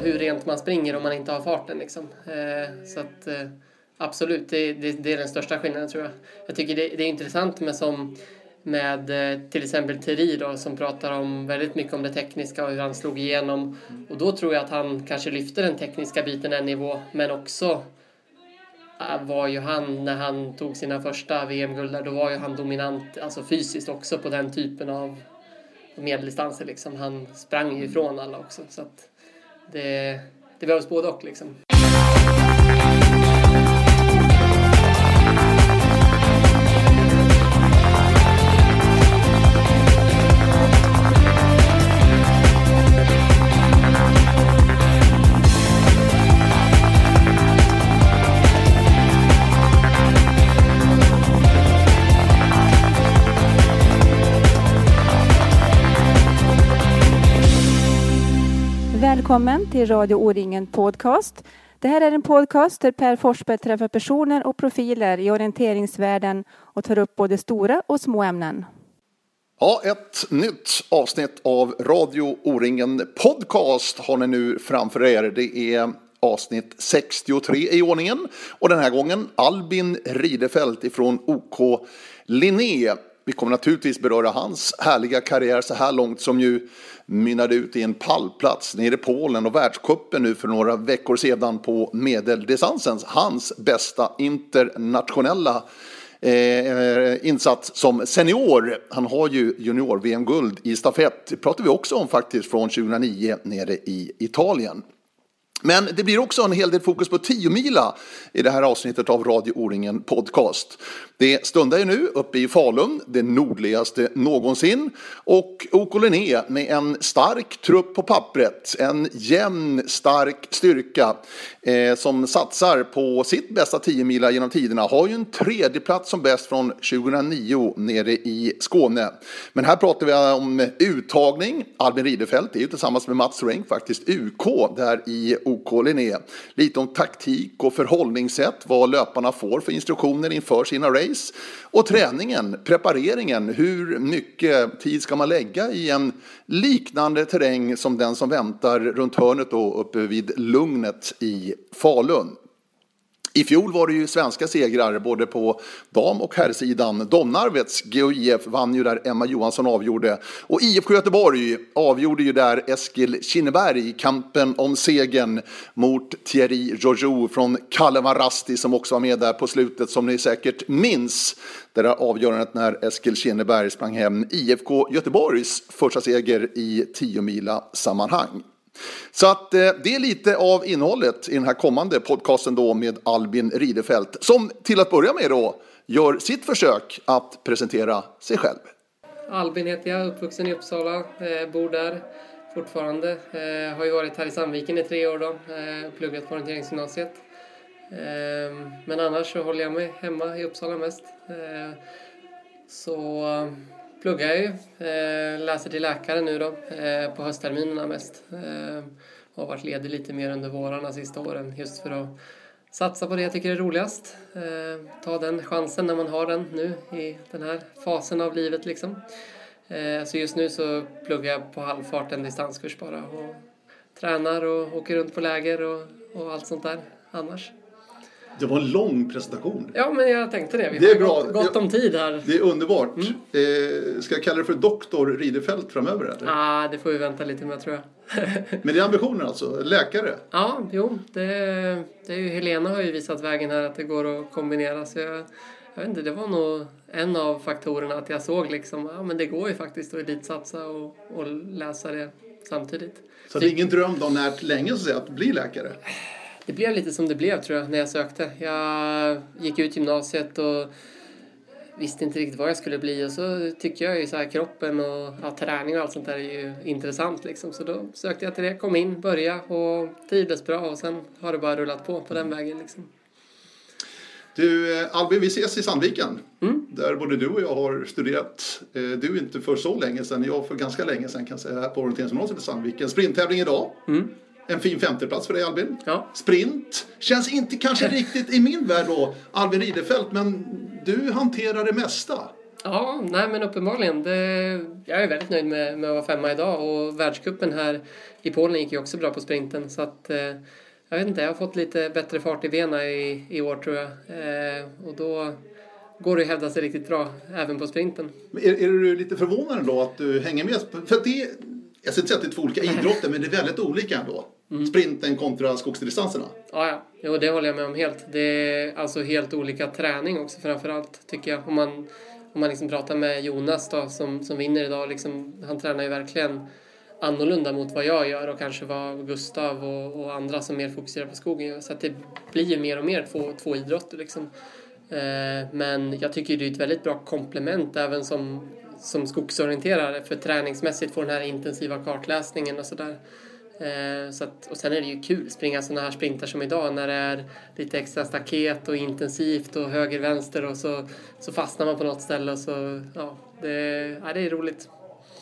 man hur rent man springer om man inte har farten. Liksom. Eh, så att, eh, absolut, det, det, det, är den största skillnaden tror jag. Jag tycker det, det är intressant med som med eh, till exempel Thierry då, som pratar om väldigt mycket om det tekniska och hur han slog igenom. Och då tror jag att han kanske lyfter den tekniska biten en nivå, men också eh, var ju han, när han tog sina första VM-guld då var ju han dominant, alltså fysiskt också på den typen av medeldistanser liksom. Han sprang ju ifrån alla också, så att det, det behövs både och liksom. Välkommen till Radio O-ringen Podcast. Det här är en podcast där Per Forsberg träffar personer och profiler i orienteringsvärlden och tar upp både stora och små ämnen. Ja, ett nytt avsnitt av Radio O-ringen Podcast har ni nu framför er. Det är avsnitt 63 i ordningen och den här gången Albin Ridefelt ifrån OK Linné. Vi kommer naturligtvis beröra hans härliga karriär så här långt som ju mynnade ut i en pallplats nere i Polen och världskuppen nu för några veckor sedan på medeldistansens. Hans bästa internationella eh, insats som senior. Han har ju junior-VM-guld i stafett. Det pratar vi också om faktiskt från 2009 nere i Italien. Men det blir också en hel del fokus på tiomila i det här avsnittet av Radio O-ringen Podcast. Det stundar ju nu uppe i Falun, det nordligaste någonsin. Och OK Linné med en stark trupp på pappret, en jämn stark styrka eh, som satsar på sitt bästa tiomila genom tiderna. Har ju en tredjeplats som bäst från 2009 nere i Skåne. Men här pratar vi om uttagning. Albin Ridefelt är ju tillsammans med Mats Renck faktiskt UK där i OK Linné. Lite om taktik och förhållningssätt, vad löparna får för instruktioner inför sina race. Och träningen, prepareringen, hur mycket tid ska man lägga i en liknande terräng som den som väntar runt hörnet då uppe vid Lugnet i Falun. I fjol var det ju svenska segrar både på dam och herrsidan. Domnarvets GOIF vann ju där Emma Johansson avgjorde. Och IFK Göteborg avgjorde ju där Eskil Kinneberg kampen om segern mot Thierry Jojo från Kalevarasti som också var med där på slutet som ni säkert minns. Det där avgörandet när Eskil Kinneberg sprang hem IFK Göteborgs första seger i 10 mila sammanhang. Så att eh, det är lite av innehållet i den här kommande podcasten då med Albin Ridefelt som till att börja med då gör sitt försök att presentera sig själv. Albin heter jag, uppvuxen i Uppsala, eh, bor där fortfarande. Eh, har ju varit här i Sandviken i tre år då, eh, pluggat på orienteringsgymnasiet. Ehm, men annars så håller jag mig hemma i Uppsala mest. Eh, så pluggar jag ju. Eh, läser till läkare nu då, eh, på höstterminerna mest. Eh, har varit ledig lite mer under vårarna sista åren just för att satsa på det jag tycker är roligast. Eh, ta den chansen när man har den nu i den här fasen av livet liksom. Eh, så just nu så pluggar jag på halvfart en distanskurs bara och tränar och åker runt på läger och, och allt sånt där annars. Det var en lång presentation. Ja, men jag tänkte det. Vi det har är bra. Gott, gott, om tid här. Det är underbart. Mm. Eh, ska jag kalla det för doktor Ridefelt framöver? Eller? Ah, det får vi vänta lite med tror jag. men det är ambitionen alltså? Läkare? Ja, jo. Det, det är ju, Helena har ju visat vägen här att det går att kombinera. Så jag, jag vet inte, det var nog en av faktorerna att jag såg liksom, ja men det går ju faktiskt att elitsatsa och, och läsa det samtidigt. Så det är ingen dröm då när länge så att, säga, att bli läkare? Det blev lite som det blev tror jag när jag sökte. Jag gick ut gymnasiet och visste inte riktigt vad jag skulle bli och så tycker jag ju så här kroppen och ja, träning och allt sånt där är ju intressant liksom. Så då sökte jag till det, kom in, började och trivdes bra och sen har det bara rullat på på den vägen liksom. Du eh, Albin, vi ses i Sandviken. Mm. Där både du och jag har studerat. Eh, du inte för så länge sedan, jag för ganska länge sedan kan jag säga, på orienteringsgymnasiet i Sandviken. Sprinttävling idag. Mm. En fin femteplats för dig Albin. Ja. Sprint. Känns inte kanske riktigt i min värld då, Albin Ridefelt, men du hanterar det mesta. Ja, nej men uppenbarligen. Det, jag är väldigt nöjd med, med att vara femma idag och världskuppen här i Polen gick ju också bra på sprinten. Så att, eh, jag vet inte, jag har fått lite bättre fart i benen i, i år tror jag. Eh, och då går det att hävda sig riktigt bra även på sprinten. Men är, är du lite förvånad då att du hänger med? För det, jag ska inte säga att det är två olika idrotter, men det är väldigt olika ändå. Mm. Sprinten kontra skogsdistanserna. Ja, ja. Jo, det håller jag med om helt. Det är alltså helt olika träning också framförallt tycker jag. Om man, om man liksom pratar med Jonas då, som, som vinner idag, liksom, han tränar ju verkligen annorlunda mot vad jag gör och kanske vad Gustav och, och andra som mer fokuserar på skogen gör. Så det blir ju mer och mer två, två idrotter liksom. Eh, men jag tycker det är ett väldigt bra komplement även som, som skogsorienterare för träningsmässigt få den här intensiva kartläsningen och sådär. Eh, så att, och sen är det ju kul att springa sådana här sprintar som idag när det är lite extra staket och intensivt och höger vänster och så, så fastnar man på något ställe och så ja, det, ja, det är roligt.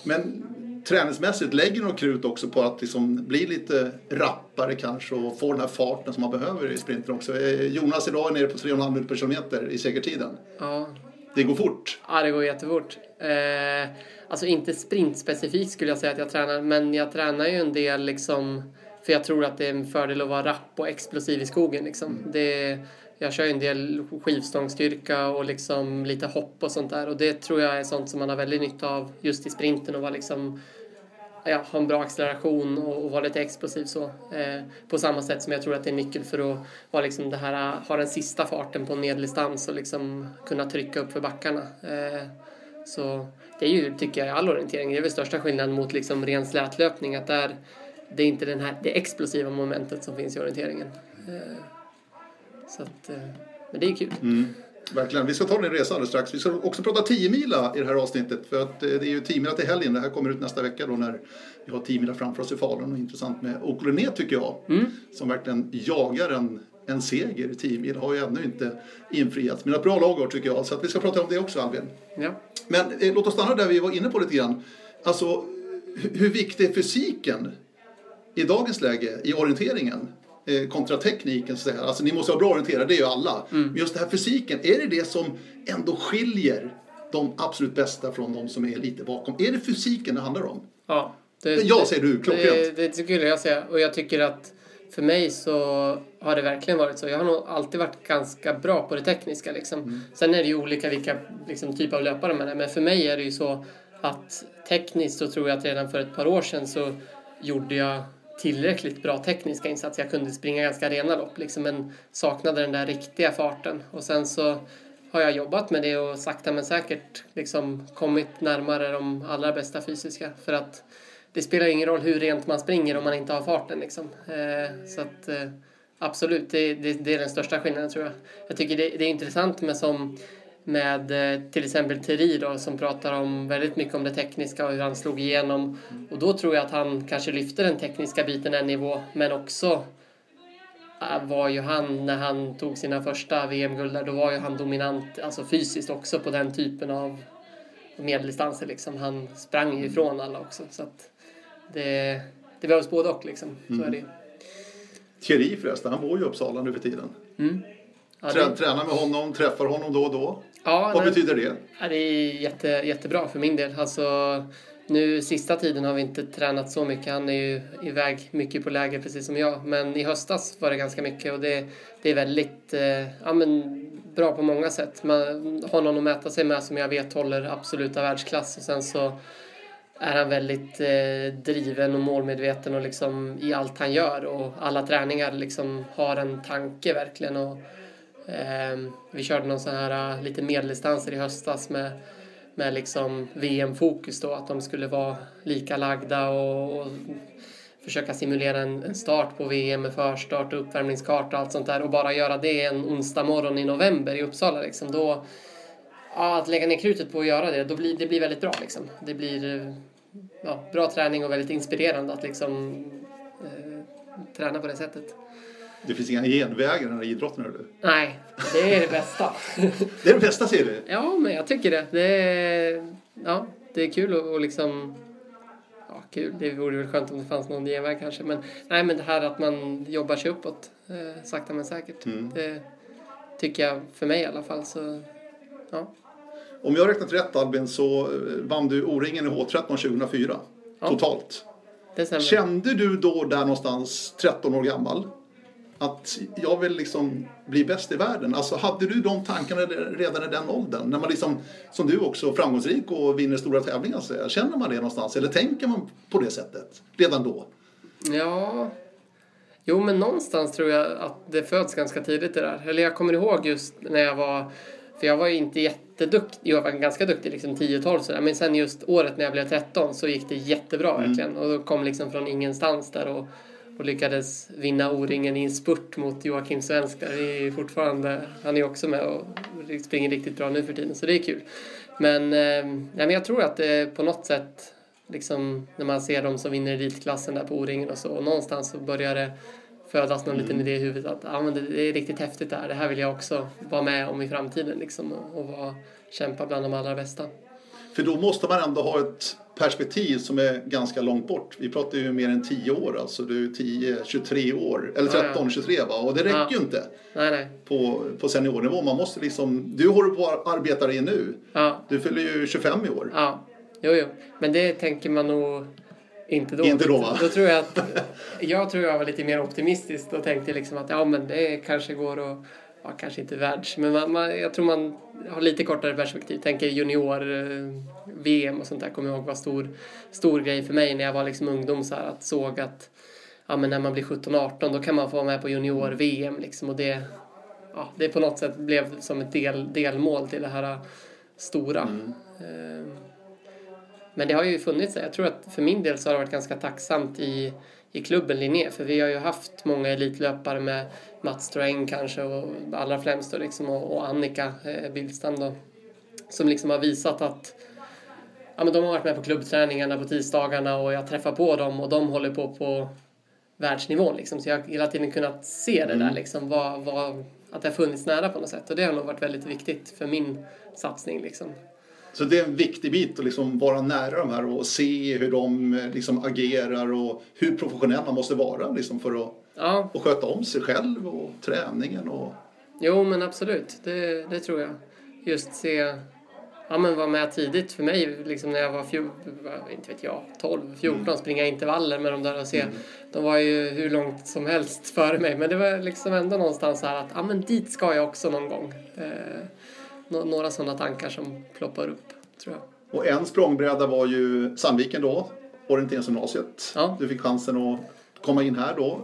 Men träningsmässigt lägger något krut också på att liksom bli lite rappare kanske och få den här farten som man behöver i sprinten också. Eh, Jonas idag är nere på 3,5 minuter per kilometer i segertiden. Ja. Det går fort. Ja, det går jättefort. Eh, alltså inte sprintspecifikt skulle jag säga att jag tränar, men jag tränar ju en del liksom för jag tror att det är en fördel att vara rapp och explosiv i skogen. Liksom. Mm. Det, jag kör ju en del skivstångstyrka och liksom lite hopp och sånt där och det tror jag är sånt som man har väldigt nytta av just i sprinten och vara liksom ja, ha en bra acceleration och, och vara lite explosiv så. Eh, på samma sätt som jag tror att det är nyckel för att vara liksom det här, ha den sista farten på en medeldistans och liksom kunna trycka upp för backarna. Eh, så det är ju, tycker jag, i all orientering, det är väl största skillnaden mot liksom ren slätlöpning att där det är inte den här, det explosiva momentet som finns i orienteringen. Eh, så att, eh, men det är kul. Mm. Verkligen. Vi ska ta din resa alldeles strax. Vi ska också prata 10 mila i det här avsnittet. För att eh, det är ju 10 mila till helgen. Det här kommer ut nästa vecka då när vi har 10 mila framför oss i Falun. Och intressant med Okoloné tycker jag. Mm. Som verkligen jagar en, en seger i 10 mil. Har ju ännu inte infriats. Men ett bra lag tycker jag. Så att vi ska prata om det också Albin. Ja. Men eh, låt oss stanna där vi var inne på lite grann. Alltså hur viktig är fysiken i dagens läge i orienteringen? Eh, kontra tekniken. Så här. Alltså, ni måste vara bra orienterade, det är ju alla. Mm. Men just det här fysiken, är det det som ändå skiljer de absolut bästa från de som är lite bakom? Är det fysiken det handlar om? Ja. Det, ja, säger du. Klockrent. Det, det skulle jag säga. Och jag tycker att för mig så har det verkligen varit så. Jag har nog alltid varit ganska bra på det tekniska. Liksom. Mm. Sen är det ju olika vilka liksom, typ av löpare man är. Men för mig är det ju så att tekniskt så tror jag att redan för ett par år sedan så gjorde jag tillräckligt bra tekniska insatser. Jag kunde springa ganska rena lopp liksom, men saknade den där riktiga farten. Och sen så har jag jobbat med det och sakta men säkert liksom kommit närmare de allra bästa fysiska. För att det spelar ingen roll hur rent man springer om man inte har farten. Liksom. Eh, så att eh, absolut, det, det, det, är den största skillnaden tror jag. Jag tycker det, det är intressant med som med eh, till exempel Thierry då, som pratar om väldigt mycket om det tekniska och hur han slog igenom. Och då tror jag att han kanske lyfter den tekniska biten en nivå, men också äh, var ju han, när han tog sina första VM-guld där, då var ju han dominant, alltså fysiskt också på den typen av medeldistanser liksom. Han sprang ju ifrån alla också, så det, det behövs både och liksom. Så är det mm. Thierry förresten, han bor ju i Uppsala nu för tiden. Mm. Ja, det... Tränar med honom, träffar honom då och då. Ja, Vad nej, betyder det? Det är jätte, jättebra för min del. Alltså, nu sista tiden har vi inte tränat så mycket. Han är ju iväg mycket på läger precis som jag. Men i höstas var det ganska mycket och det, det är väldigt eh, ja, men, bra på många sätt. Man har någon att mäta sig med som jag vet håller absoluta världsklass och sen så är han väldigt eh, driven och målmedveten och liksom i allt han gör och alla träningar liksom har en tanke verkligen. Och, Ehm, vi körde någon sån här äh, lite medeldistanser i höstas med, med liksom VM-fokus då, att de skulle vara lika lagda och, och försöka simulera en, en, start på VM med förstart och uppvärmningskarta och allt sånt där och bara göra det en onsdag morgon i november i Uppsala liksom, då ja, att lägga ner krutet på att göra det, då blir det blir väldigt bra liksom. Det blir äh, ja, bra träning och väldigt inspirerande att liksom eh, träna på det sättet. Det finns inga genvägar i den här idrotten, du? Nej, det är det bästa. det är det bästa, ser du? Ja, men jag tycker det. Det är, ja, det är kul och, liksom... Ja, kul. Det vore väl skönt om det fanns någon genväg kanske. Men, nej, men det här att man jobbar sig uppåt, eh, sakta men säkert. Mm. Det tycker jag, för mig i alla fall, så... Ja. Om jag har räknat rätt Albin så eh, vann du O-ringen i H13 2004. Ja. Totalt. Det. Kände du då där någonstans 13 år gammal att jag vill liksom bli bäst i världen? Alltså hade du de tankarna redan i den åldern? När man liksom, som du också, framgångsrik och vinner stora tävlingar. Så känner man det någonstans? Eller tänker man på det sättet redan då? Ja, jo men någonstans tror jag att det föds ganska tidigt det där. Eller jag kommer ihåg just när jag var, för jag var ju inte jätteduktig, jag var ganska duktig liksom 10-12 sådär. Men sen just året när jag blev 13 så gick det jättebra verkligen. Och då kom liksom från ingenstans där och, och lyckades vinna O-ringen i en spurt mot Joakim Svensk. Där är fortfarande, han är också med och springer riktigt bra nu för tiden så det är kul. Men, eh, men jag tror att det på något sätt liksom när man ser de som vinner elitklassen där på O-ringen och så och någonstans så börjar det födas någon liten idé i huvudet att ah, men det, det är riktigt häftigt det här. Det här vill jag också vara med om i framtiden liksom och, och vara, kämpa bland de allra bästa. För då måste man ändå ha ett perspektiv som är ganska långt bort. Vi pratar ju mer än 10 år, alltså du är 10, 23 år, eller Ja, ja. 13, 23 va? Och det räcker Ja. ju inte Nej, nej. på, på seniornivå. Man måste liksom, du håller på att arbeta dig nu. Ja, Du fyller ju 25 i år. ja. Jo, jo. Men det tänker man nog inte då. Inte då, va? Då tror jag att... Jag tror jag var lite mer optimistisk och tänkte liksom att ja, men det kanske går att... Ja, kanske inte världs, men man, man, jag tror man har lite kortare perspektiv. Tänker junior-VM och sånt där kommer jag ihåg var stor, stor grej för mig när jag var liksom ungdom. Så här, att såg att ja, men när man blir 17-18 då kan man få vara med på junior-VM. Liksom, och det, ja, det på något sätt blev som ett del, delmål till det här stora. Ehm, Men det har ju funnits, jag tror att för min del så har det varit ganska tacksamt i, i klubben Linné. För vi har ju haft många elitlöpare med Mats Sträng kanske och allra främst då liksom och, och Annika eh, Billstam då. Som liksom har visat att ja, men de har varit med på klubbträningarna på tisdagarna och jag träffar på dem och de håller på på världsnivån liksom. Så jag har hela tiden kunnat se det där liksom, vad, vad, att det har funnits nära på något sätt. Och det har nog varit väldigt viktigt för min satsning liksom. Så det är en viktig bit att liksom vara nära de här och se hur de eh, liksom agerar och hur professionell man måste vara liksom för att Ja, och sköta om sig själv och träningen. Och... Jo, men absolut. Det, det tror jag. Just se... Ja, men vara med tidigt. För mig, liksom när jag var fjol, inte vet jag, 12, 14, springa intervaller med de där och se. De var ju hur långt som helst före mig. Men det var liksom ändå någonstans här att ja, men dit ska jag också någon gång. Eh, nå- några sådana tankar som ploppar upp, tror jag. och en språngbräda var ju Sandviken då, orienteringsgymnasiet. Ja. Du fick chansen att komma in här då.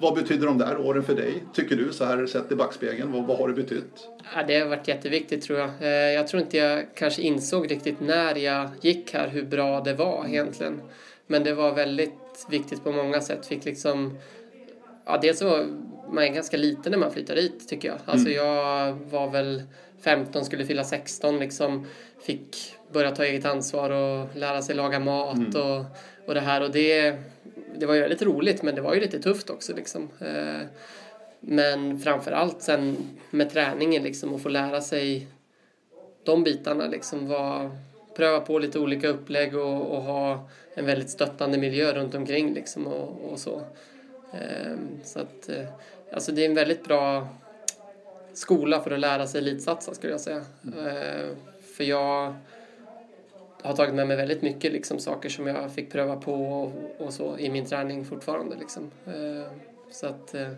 Vad betyder de där åren för dig? Tycker du så här sett i backspegeln? Vad, vad har det betytt? Ja, det har varit jätteviktigt tror jag. Eh, Jag tror inte jag kanske insåg riktigt när jag gick här hur bra det var egentligen. Men det var väldigt viktigt på många sätt. Fick liksom... Ja, dels var man ganska liten när man flyttar hit tycker jag. Alltså jag var väl 15, skulle fylla 16 liksom. Fick börja ta eget ansvar och lära sig laga mat och, och det här. Och det, det var ju väldigt roligt men det var ju lite tufft också liksom. Eh, Men framför allt sen med träningen liksom och få lära sig de bitarna liksom var pröva på lite olika upplägg och, och ha en väldigt stöttande miljö runt omkring liksom och, och så. Ehm, så att eh, alltså det är en väldigt bra skola för att lära sig elitsatsa skulle jag säga. Ehm, för jag har tagit med mig väldigt mycket liksom, saker som jag fick pröva på och, och så i min träning fortfarande. Liksom. Ehm, så att eh,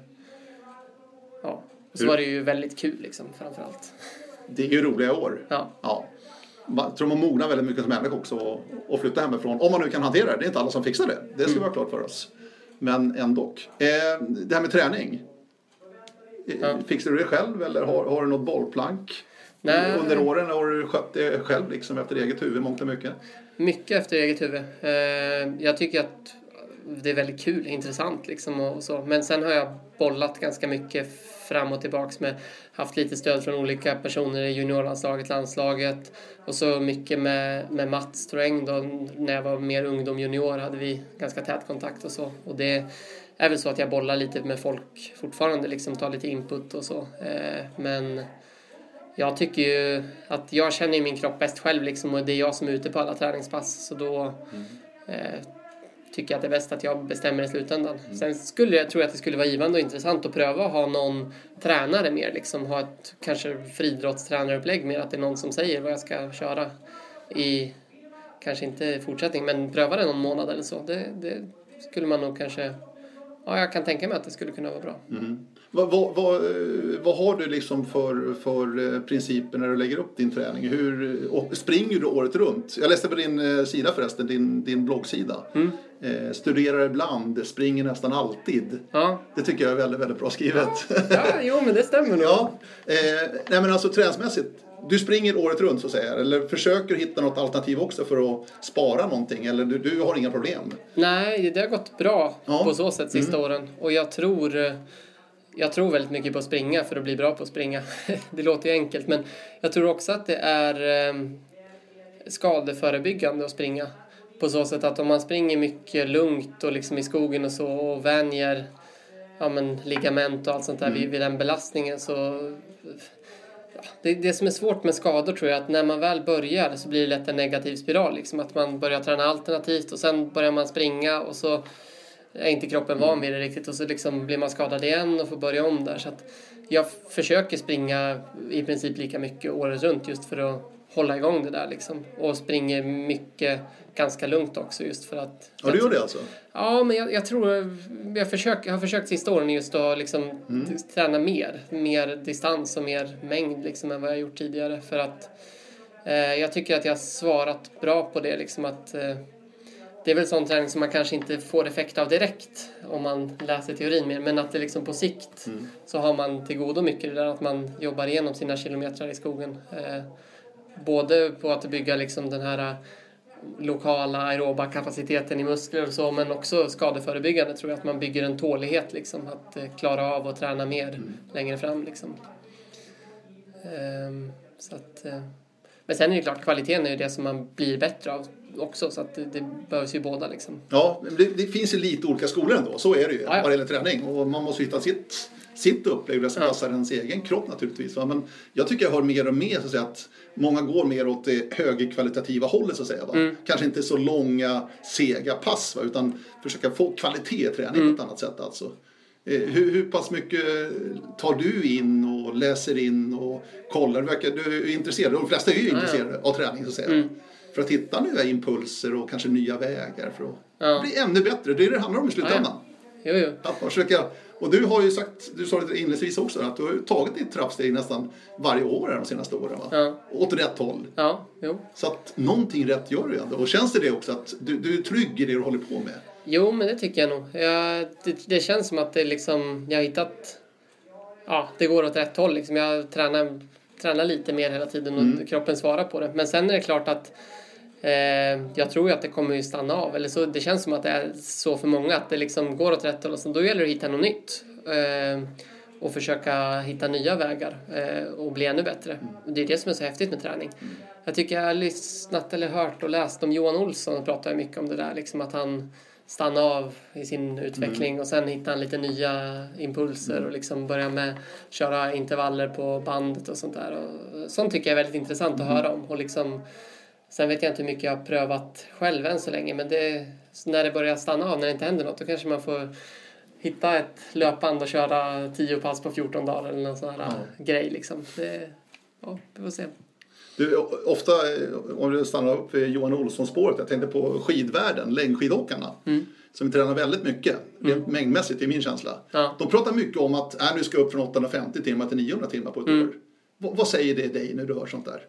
ja, och så Hur- var det ju väldigt kul liksom framför allt. Det är ju roliga år. Ja. Ja. Jag tror man mognar väldigt mycket som människa också och, och flytta hemifrån. Om man nu kan hantera det. Det är inte alla som fixar det. Det ska vi ha klart för oss. Men ändå. Eh, det här med träning. Eh, Ja. Fixar du det själv eller har, har du något bollplank? Nej. Under åren har du skött det själv liksom efter eget huvud mångt och mycket. Mycket efter eget huvud. Eh, jag tycker att det är väldigt kul, intressant liksom och så. Men sen har jag bollat ganska mycket fram och tillbaks med haft lite stöd från olika personer i juniorlandslaget, landslaget och så mycket med, med Mats Sträng då när jag var mer ungdom junior hade vi ganska tät kontakt och så. Och det är väl så att jag bollar lite med folk fortfarande, liksom tar lite input och så. Eh, men jag tycker ju att jag känner min kropp bäst själv liksom och det är jag som är ute på alla träningspass så då eh, tycker jag att det är bäst att jag bestämmer i slutändan. Sen skulle jag, jag att det skulle vara givande och intressant att pröva att ha någon tränare mer, liksom ha ett kanske friidrottstränarupplägg mer, att det är någon som säger vad jag ska köra i, kanske inte fortsättning, men pröva det någon månad eller så. Det, det skulle man nog kanske, ja jag kan tänka mig att det skulle kunna vara bra. Mm. Vad, vad, vad, eh, vad, har du liksom för, för eh, principer när du lägger upp din träning? Hur, och springer du året runt? Jag läste på din eh, sida förresten, din, din bloggsida. Mm. Eh, studerar ibland, springer nästan alltid. Ja. Det tycker jag är väldigt, väldigt bra skrivet. Ja, jo men det stämmer nog. ja. Eh, nej men alltså träningsmässigt, du springer året runt så att säga, eller försöker hitta något alternativ också för att spara någonting, eller du, du har inga problem? Nej, det har gått bra ja. på så sätt sista mm. åren. Och jag tror jag tror väldigt mycket på att springa för att bli bra på att springa. det låter ju enkelt men jag tror också att det är eh, skadeförebyggande att springa. På så sätt att om man springer mycket lugnt och liksom i skogen och så och vänjer ja, men, ligament och allt sånt där mm. vid, vid den belastningen så ja, det, det som är svårt med skador tror jag är att när man väl börjar så blir det lätt en negativ spiral. Liksom att man börjar träna alternativt och sen börjar man springa och så är inte kroppen van vid det riktigt och så liksom blir man skadad igen och får börja om där. Så att jag försöker springa i princip lika mycket året runt just för att hålla igång det där liksom. Och springer mycket ganska lugnt också just för att... Ja, du gör det alltså? Ja, men jag, jag tror... Jag, försöker, jag har försökt sista åren just att liksom mm. träna mer. Mer distans och mer mängd liksom än vad jag gjort tidigare. För att eh, jag tycker att jag har svarat bra på det liksom att eh, det är väl sån träning som man kanske inte får effekt av direkt om man läser teorin mer, men att det liksom på sikt mm. så har man till godo mycket det där att man jobbar igenom sina kilometrar i skogen. Eh, både på att bygga liksom den här eh, lokala aeroba kapaciteten i muskler och så, men också skadeförebyggande tror jag att man bygger en tålighet liksom, att eh, klara av att träna mer mm. längre fram liksom. Eh, så att, men sen är det klart, kvaliteten är ju det som man blir bättre av också så att det, det behövs ju båda liksom. Ja, det, det, finns ju lite olika skolor ändå, så är det ju vad det gäller träning och man måste hitta sitt, sitt upplägg som ja. passar ens egen kropp naturligtvis. Men jag tycker jag hör mer och mer så att, säga, att många går mer åt det högkvalitativa hållet så att säga. Va? Mm. Kanske inte så långa sega pass va? utan försöka få kvalitet i träning mm. på ett annat sätt alltså. Eh, hur, hur pass mycket tar du in och läser in och kollar? Du, verkar, du är intresserad, de flesta är ju intresserade ja, ja. av träning så att säga. Mm för att hitta nya impulser och kanske nya vägar för att ja. bli ännu bättre. Det är det det handlar om i slutändan. Ja, jo. Att försöka, och du har ju sagt, du sa det inledningsvis också, att du har tagit ditt trappsteg nästan varje år de senaste åren. Va? Ja. Åt rätt håll. Ja, jo. Så att någonting rätt gör du ändå. Och känns det det också att du, du är trygg i det du håller på med? Jo, men det tycker jag nog. Jag, det, det, känns som att det liksom, jag har hittat, ja, det går åt rätt håll. Liksom. Jag tränar, tränar lite mer hela tiden och mm. kroppen svarar på det. Men sen är det klart att jag tror ju att det kommer ju stanna av. Eller så, det känns som att det är så för många att det liksom går åt rätt håll. Och då gäller det att hitta något nytt. Eh, och försöka hitta nya vägar eh, och bli ännu bättre. Det är det som är så häftigt med träning. Jag tycker jag har lyssnat eller hört och läst om Johan Olsson och pratar mycket om det där. Liksom att han stannar av i sin utveckling mm. och sen hittar han lite nya impulser och liksom börjar med köra intervaller på bandet och sånt där. Och sånt tycker jag är väldigt intressant att mm. höra om. Och liksom Sen vet jag inte hur mycket jag har prövat själv än så länge men det, när det börjar stanna av, när det inte händer något, då kanske man får hitta ett löpband och köra 10 pass på 14 dagar eller någon sån här ja. grej liksom. Det, ja, vi får se. Du, ofta, om du stannar upp vid Johan Olsson-spåret, jag tänkte på skidvärlden, längdskidåkarna. Mm. Som tränar väldigt mycket, mm. mängdmässigt, är min känsla. Ja. De pratar mycket om att äh, nu ska upp från 850 timmar till 900 timmar på ett mm. år. V vad säger det dig när du hör sånt där?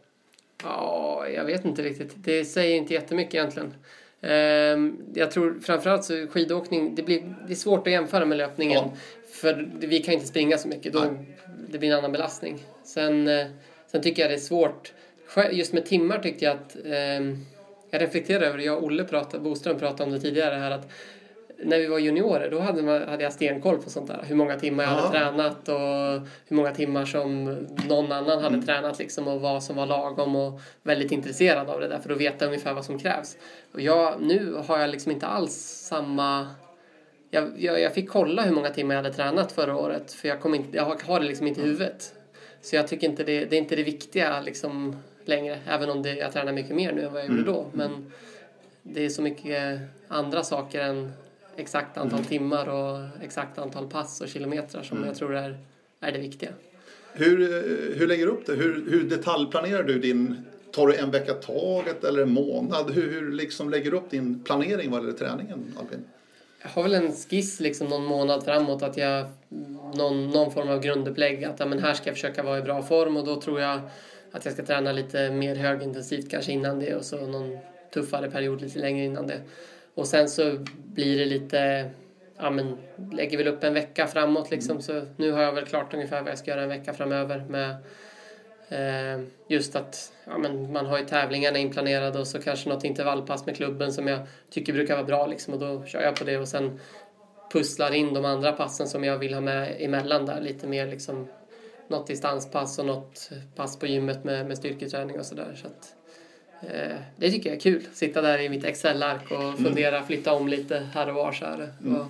Ja, jag vet inte riktigt. Det säger inte jättemycket egentligen. Ehm, jag tror framförallt så skidåkning, det, blir, det är svårt att jämföra med löpningen. Ja. För vi kan inte springa så mycket, då det blir en annan belastning. Sen, eh, sen tycker jag det är svårt. Just med timmar tyckte jag att ehm, jag reflekterar över det. Jag och Olle pratade, Boström pratade om det tidigare här att när vi var juniorer då hade, man, hade jag stenkoll på sånt där. Hur många timmar jag hade tränat och hur många timmar som någon annan hade mm. tränat liksom och vad som var lagom och väldigt intresserad av det där för att veta ungefär vad som krävs. Och jag, nu har jag liksom inte alls samma... Jag, jag, jag fick kolla hur många timmar jag hade tränat förra året för jag, kom inte, jag har det liksom inte i huvudet. Så jag tycker inte det, det är inte det viktiga liksom längre även om det, jag tränar mycket mer nu än vad jag gjorde mm. då. Men det är så mycket andra saker än exakt antal Mm. timmar och exakt antal pass och kilometrar som jag tror är, är det viktiga. Hur, eh, hur lägger du upp det? Hur, hur detaljplanerar du din... Tar du en vecka taget eller en månad? Hur, hur liksom lägger du upp din planering vad gäller träningen, Albin? Jag har väl en skiss liksom någon månad framåt att jag någon, någon form av grundupplägg att ja, men här ska jag försöka vara i bra form och då tror jag att jag ska träna lite mer högintensivt kanske innan det och så någon tuffare period lite längre innan det. Och sen så blir det lite, ja men lägger väl upp en vecka framåt liksom. Så nu har jag väl klart ungefär vad jag ska göra en vecka framöver med Eh, just att ja, men man har ju tävlingarna inplanerade och så kanske något intervallpass med klubben som jag tycker brukar vara bra liksom, och då kör jag på det och sen pusslar in de andra passen som jag vill ha med emellan där. Lite mer liksom något distanspass och något pass på gymmet med, med styrketräning och sådär. Så att, eh, det tycker jag är kul. Sitta där i mitt Excel-ark och fundera, flytta om lite här och var så här. Och,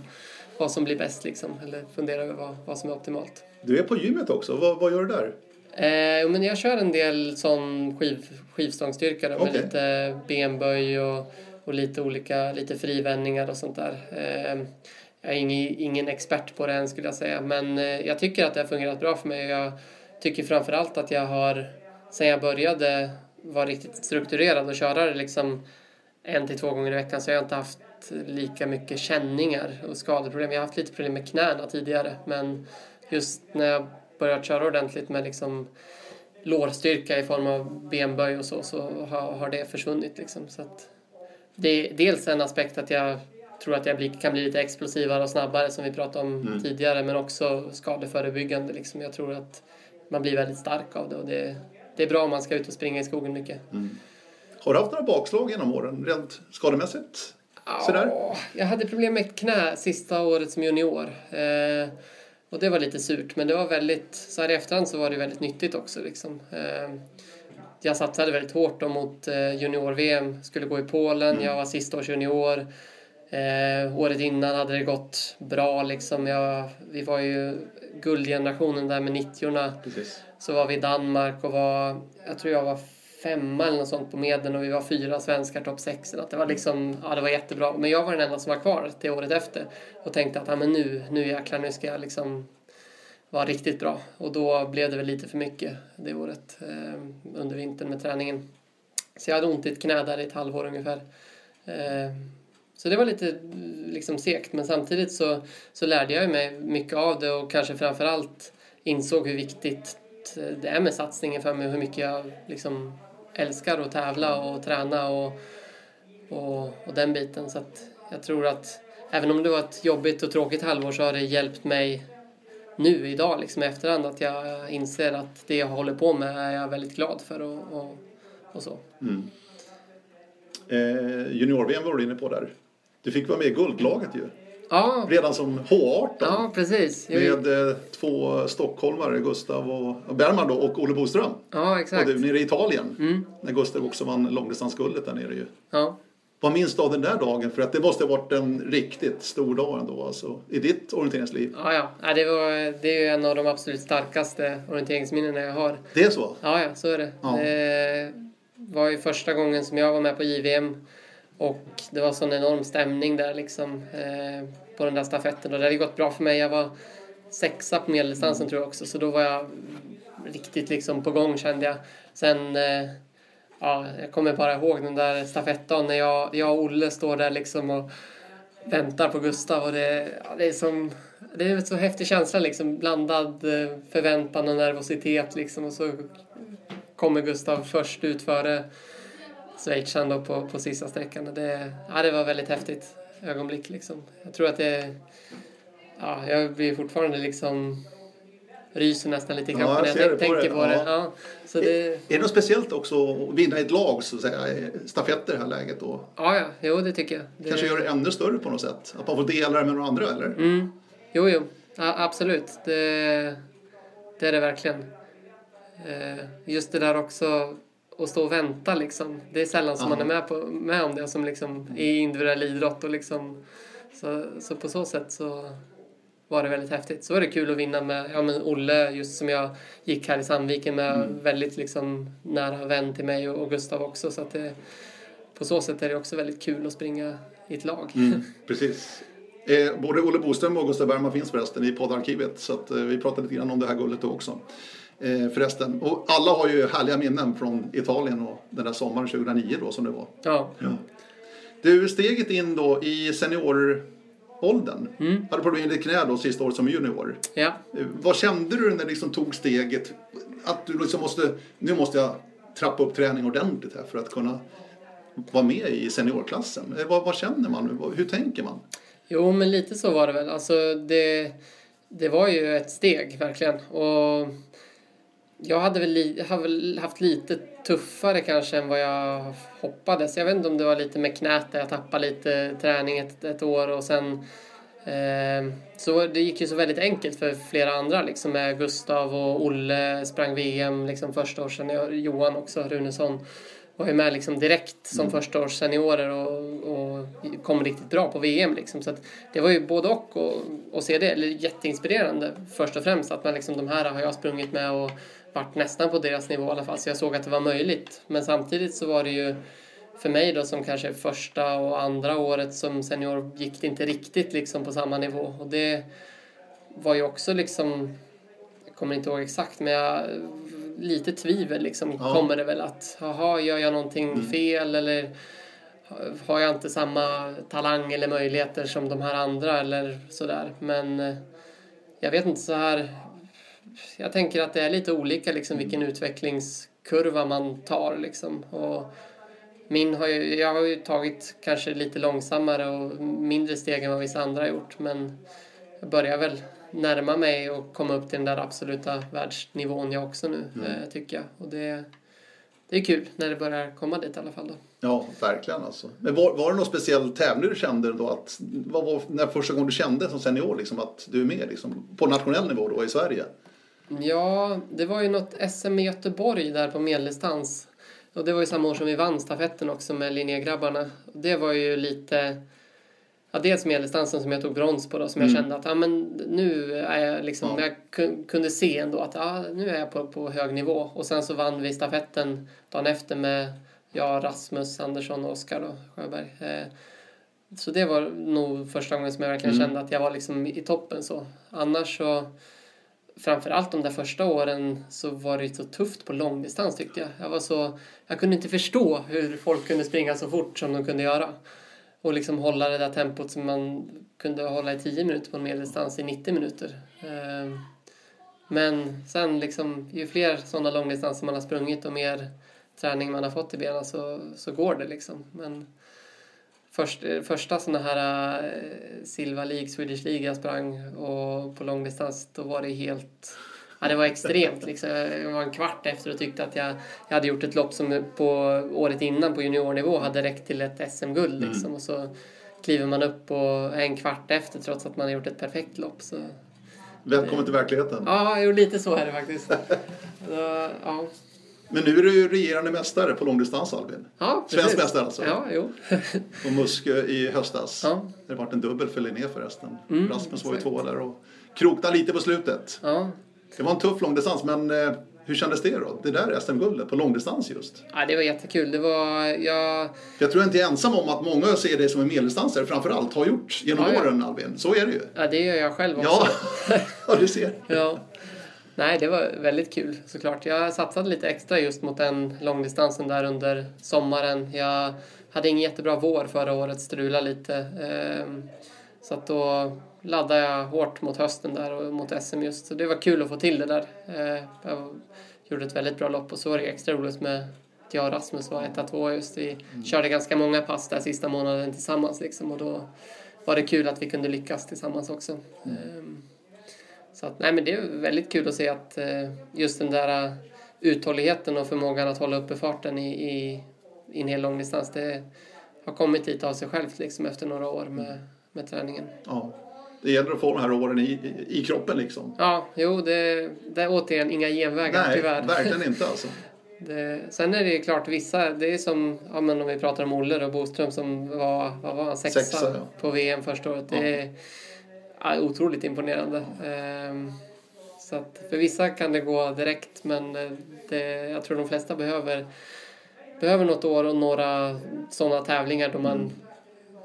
vad som blir bäst liksom, eller fundera över vad, vad som är optimalt. Du är på gymmet också. Vad, vad gör du där? Eh, men jag kör en del sån skiv, skivstångsstyrka då, med Okej. lite benböj och, och lite olika lite frivändningar och sånt där. Eh, jag är ingen, ingen expert på det än skulle jag säga men eh, jag tycker att det har fungerat bra för mig jag tycker framförallt att jag har sen jag började vara riktigt strukturerad och köra det liksom en till två gånger i veckan så jag har inte haft lika mycket känningar och skadeproblem. Jag har haft lite problem med knäna tidigare men just när jag börjat köra ordentligt med liksom lårstyrka i form av benböj och så, så har, har det försvunnit. Liksom. Så det är dels en aspekt att jag tror att jag kan bli lite explosivare och snabbare som vi pratade om tidigare men också skadeförebyggande. Liksom. Jag tror att man blir väldigt stark av det och det, det är bra om man ska ut och springa i skogen mycket. Har du haft några bakslag genom åren, rent skademässigt? Sådär? Ja, jag hade problem med ett knä sista året som junior. Eh, och det var lite surt, men det var väldigt, så här i efterhand så var det väldigt nyttigt också. Liksom. Eh, jag satsade väldigt hårt då mot eh, junior-VM, skulle gå i Polen, jag var sista års junior. Eh, året innan hade det gått bra liksom. Jag, vi var ju guldgenerationen där med 90 Precis så var vi i Danmark och var, jag tror jag var femma eller något sånt på medlen och vi var fyra svenskar topp sex. eller. Det var liksom, ja det var jättebra. Men jag var den enda som var kvar till året efter och tänkte att ja, men nu, nu jäklar, nu ska jag liksom vara riktigt bra. Och då blev det väl lite för mycket det året eh, under vintern med träningen. Så jag hade ont i ett knä där i ett halvår ungefär. Eh, så det var lite liksom segt men samtidigt så, så lärde jag mig mycket av det och kanske framförallt insåg hur viktigt Eh, det är med satsningen för mig hur mycket jag liksom älskar att tävla och träna och, och, och den biten. Så att jag tror att även om det var ett jobbigt och tråkigt halvår så har det hjälpt mig nu idag liksom i efterhand att jag inser att det jag håller på med är jag väldigt glad för och, och, och så. Mm. Eh, Junior-VM var du inne på där. Du fick vara med i guldlaget ju. Ja, Redan som H18. ja precis. Med eh, två stockholmare, Gustav och Bergman då, och Olle Boström. ja, Och exakt. du nere i Italien. Mm. När Gustav också vann långdistansguldet där nere ju. Ja. Vad minns du av den där dagen? För att det måste ha varit en riktigt stor dag ändå alltså, i ditt orienteringsliv. Ja, ja. ja det, var, det är ju en av de absolut starkaste orienteringsminnena jag har. Det är så? Ja, ja, så är det. Ja. Det var ju första gången som jag var med på JVM och det var sån enorm stämning där liksom eh, på den där stafetten. Och det hade gått bra för mig. Jag var sexa på medeldistansen tror jag också. Så då var jag riktigt liksom på gång kände jag. Sen, eh, ja, jag kommer bara ihåg den där stafettdagen när jag, jag och Olle står där liksom och väntar på Gustav. Och det, ja, det är som det är en så häftig känsla liksom. Blandad eh, förväntan och nervositet liksom. Och så kommer Gustav först ut före schweizaren då på, på sista sträckan. Det, ja, det var väldigt häftigt ögonblick liksom. Jag tror att det... Ja, jag blir fortfarande liksom... Ryser nästan lite i Ja, jag när jag det på tänker det. på det. Ja. Ja, så det Är det något speciellt också att vinna ett lag, så att säga, stafetter i det här läget då? ja, ja, jo det tycker jag. Det, Kanske gör det ännu större på något sätt? Att man får dela det med några andra, eller? Mm. Jo, jo. Ja, absolut. Det, det är det verkligen. Eh, Just det där också att stå och vänta liksom. Det är sällan som Ja. man är med, på, med om det som liksom i individuell idrott och liksom så, så på så sätt så var det väldigt häftigt. Så var det kul att vinna med ja, men Olle, just som jag gick här i Sandviken med, väldigt liksom nära vän till mig och, och Gustav också. Så det, på på så sätt är det också väldigt kul att springa i ett lag. Mm, precis. Eh, både Olle Boström och Gustav Bergman finns förresten i poddarkivet så att, eh, vi pratade lite grann om det här guldet då också. Eh, förresten, och alla har ju härliga minnen från Italien och den där sommaren 2009 då som det var. Ja. Ja. Du, steget in då i senioråldern. Mm. Hade problem med ditt knä då sista året som junior. ja. Eh, Vad kände du när du liksom tog steget? Att du liksom måste, nu måste jag trappa upp träning ordentligt här för att kunna vara med i seniorklassen. Eh, Vad, vad känner man? nu? Hur tänker man? Jo, men lite så var det väl. Alltså, det, det var ju ett steg, verkligen. Och jag hade väl, har väl haft lite tuffare kanske än vad jag hoppades. Jag vet inte om det var lite med knät där jag tappade lite träning ett, ett år och sen eh, så det gick ju så väldigt enkelt för flera andra liksom med Gustav och Olle sprang VM liksom första år sedan. Johan också, Runesson var ju med liksom direkt som första års seniorer och, och kom riktigt bra på VM. Liksom. Så att det var ju både och och se det. Eller jätteinspirerande först och främst. Att man liksom, de här har jag sprungit med och varit nästan på deras nivå i alla fall. Så jag såg att det var möjligt. Men samtidigt så var det ju för mig då som kanske första och andra året som senior gick det inte riktigt liksom på samma nivå. Och det var ju också liksom, jag kommer inte ihåg exakt, men jag, lite tvivel liksom Ja. kommer det väl att, jaha, gör jag någonting fel eller har jag inte samma talang eller möjligheter som de här andra eller sådär. Men eh, jag vet inte så här, jag tänker att det är lite olika liksom vilken utvecklingskurva man tar liksom. Och min har ju, jag har ju tagit kanske lite långsammare och mindre steg än vad vissa andra har gjort men jag börjar väl närma mig och komma upp till den där absoluta världsnivån jag också nu eh, tycker jag. Och det, det är kul när det börjar komma dit i alla fall då. Ja, verkligen alltså. Men var, var det någon speciell tävling du kände då att, vad var när första gången du kände som senior liksom att du är med liksom, på nationell nivå då i Sverige? Ja, det var ju något SM i Göteborg där på medeldistans. Och det var ju samma år som vi vann stafetten också med linjegrabbarna. Det var ju lite... Ja, dels medeldistansen som jag tog brons på då, som jag kände att ja, men nu är jag liksom... Ja. Jag ku- kunde se ändå att ja, nu är jag på, på hög nivå. Och sen så vann vi stafetten dagen efter med jag, Rasmus, Andersson och Oskar då, Sjöberg. Eh, så det var nog första gången som jag verkligen Mm. kände att jag var liksom i toppen så. Annars så framförallt de där första åren så var det ju så tufft på långdistans tyckte jag. Jag var så, jag kunde inte förstå hur folk kunde springa så fort som de kunde göra. Och liksom hålla det där tempot som man kunde hålla i 10 minuter på en medeldistans i 90 minuter. Ehm, men sen liksom, ju fler sådana långdistanser man har sprungit och mer träning man har fått i benen så, så går det liksom. Men först, eh, första sådana här eh, Silva League, Swedish League jag sprang och på långdistans då var det helt Ja, det var extremt. Liksom. Jag var en kvart efter och tyckte att jag, jag hade gjort ett lopp som på året innan på juniornivå hade räckt till ett SM-guld. Liksom. Och så kliver man upp och en kvart efter trots att man har gjort ett perfekt lopp. Så, Välkommen till verkligheten. ja, lite så är det faktiskt. Så, ja. Men nu är du regerande mästare på långdistans Albin. Ja, Svensk mästare alltså. Ja, jo. På Muskö i höstas. Ja. Det har varit en dubbel för Linné förresten. Mm, Rasmus var ju tvåa där och kroknade lite på slutet. Ja. Det var en tuff långdistans men eh, hur kändes det då? Det där SM-guldet på långdistans just. ja, det var jättekul. Det var... Jag, jag tror inte jag är ensam om att många ser dig som en medeldistansare framförallt har gjort genom Ja, ja. åren Albin. Så är det ju. ja, det gör jag själv också. Ja, ja du ser. Ja. Nej, det var väldigt kul såklart. Jag satsade lite extra just mot den långdistansen där under sommaren. Jag hade ingen jättebra vår förra året, strula lite. Ehm, Så att då laddade jag hårt mot hösten där och mot SM just. Så det var kul att få till det där. Eh, Jag gjorde ett väldigt bra lopp och så var det extra roligt med att jag och Rasmus var etta, tvåa just. Vi körde ganska många pass där sista månaden tillsammans liksom och då var det kul att vi kunde lyckas tillsammans också. Ehm, så att, nej, men det är väldigt kul att se att eh, just den där eh, uthålligheten och förmågan att hålla uppe farten i, i, i en hel långdistans, det har kommit dit av sig självt liksom efter några år med, med träningen. Ja. Det gäller att få de här åren i, i, i kroppen liksom. Ja, jo, det, det är återigen inga genvägar Nej, tyvärr. verkligen inte alltså. Det, sen är det ju klart vissa, det är som ja, men om vi pratar om Olle och Boström som var, vad var han, sexa, Sexa, ja. på VM första året. Det är ja, otroligt imponerande. Ehm, så att för vissa kan det gå direkt men eh, det, jag tror de flesta behöver behöver något år och några sådana tävlingar då man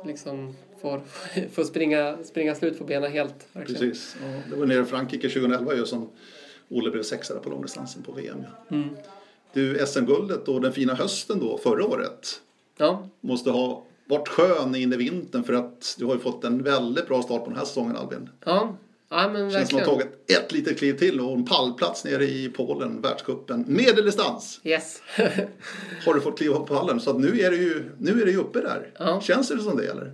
liksom får, får springa, springa slut på benen helt. Verkligen. Precis. Ja, det var nere i Frankrike 2011 ju som Olle blev sexa på långdistansen på VM. Ja. Mm. Du, SM-guldet och den fina hösten då förra året. Ja. Måste ha varit skön in i vintern för att du har ju fått en väldigt bra start på den här säsongen Albin. Ja, ja men Känns som att du har tagit ett litet kliv till och en pallplats nere i Polen, världscupen, medeldistans. Yes. har du fått kliva på pallen så att nu är du ju, nu är du uppe där. Ja. Känns det som det eller?